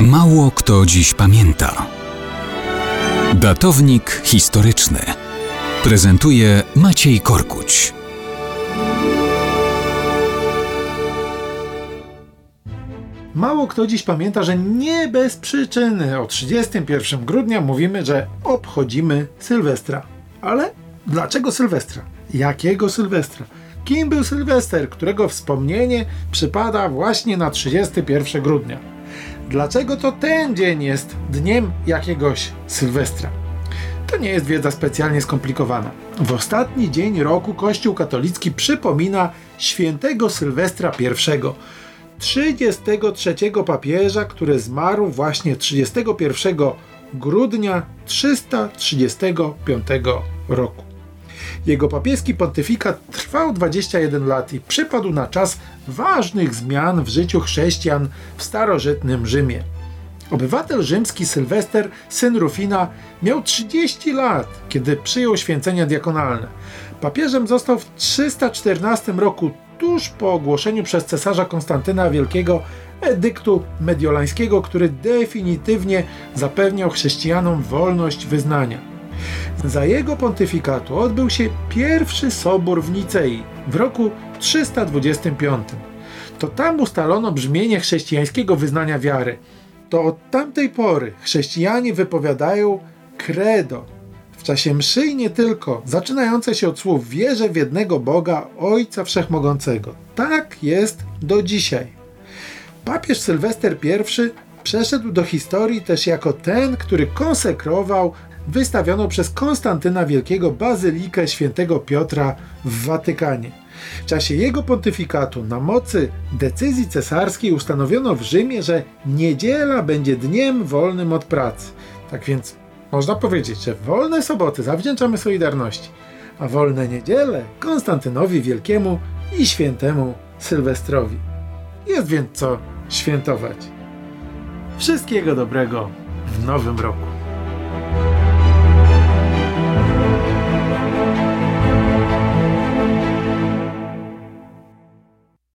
Mało kto dziś pamięta. Datownik historyczny prezentuje Maciej Korkuć. Mało kto dziś pamięta, że nie bez przyczyny o 31 grudnia mówimy, że obchodzimy Sylwestra. Ale dlaczego Sylwestra? Jakiego Sylwestra? Kim był Sylwester, którego wspomnienie przypada właśnie na 31 grudnia? Dlaczego to ten dzień jest dniem jakiegoś Sylwestra? To nie jest wiedza specjalnie skomplikowana. W ostatni dzień roku Kościół katolicki przypomina świętego Sylwestra I, 33 papieża, który zmarł właśnie 31 grudnia 335 roku. Jego papieski pontyfikat trwał 21 lat i przypadł na czas ważnych zmian w życiu chrześcijan w starożytnym Rzymie. Obywatel rzymski Sylwester, syn Rufina, miał 30 lat, kiedy przyjął święcenia diakonalne. Papieżem został w 314 roku, tuż po ogłoszeniu przez cesarza Konstantyna Wielkiego edyktu mediolańskiego, który definitywnie zapewniał chrześcijanom wolność wyznania. Za jego pontyfikatu odbył się pierwszy sobór w Nicei w roku 325. To tam ustalono brzmienie chrześcijańskiego wyznania wiary. To od tamtej pory chrześcijanie wypowiadają credo w czasie mszy i nie tylko, zaczynające się od słów wierzę w jednego Boga, Ojca Wszechmogącego. Tak jest do dzisiaj. Papież Sylwester I przeszedł do historii też jako ten, który konsekrował wystawiono przez Konstantyna Wielkiego bazylikę świętego Piotra w Watykanie. W czasie jego pontyfikatu na mocy decyzji cesarskiej ustanowiono w Rzymie, że niedziela będzie dniem wolnym od pracy. Tak więc można powiedzieć, że wolne soboty zawdzięczamy Solidarności, a wolne niedziele Konstantynowi Wielkiemu i świętemu Sylwestrowi. Jest więc co świętować. Wszystkiego dobrego w nowym roku.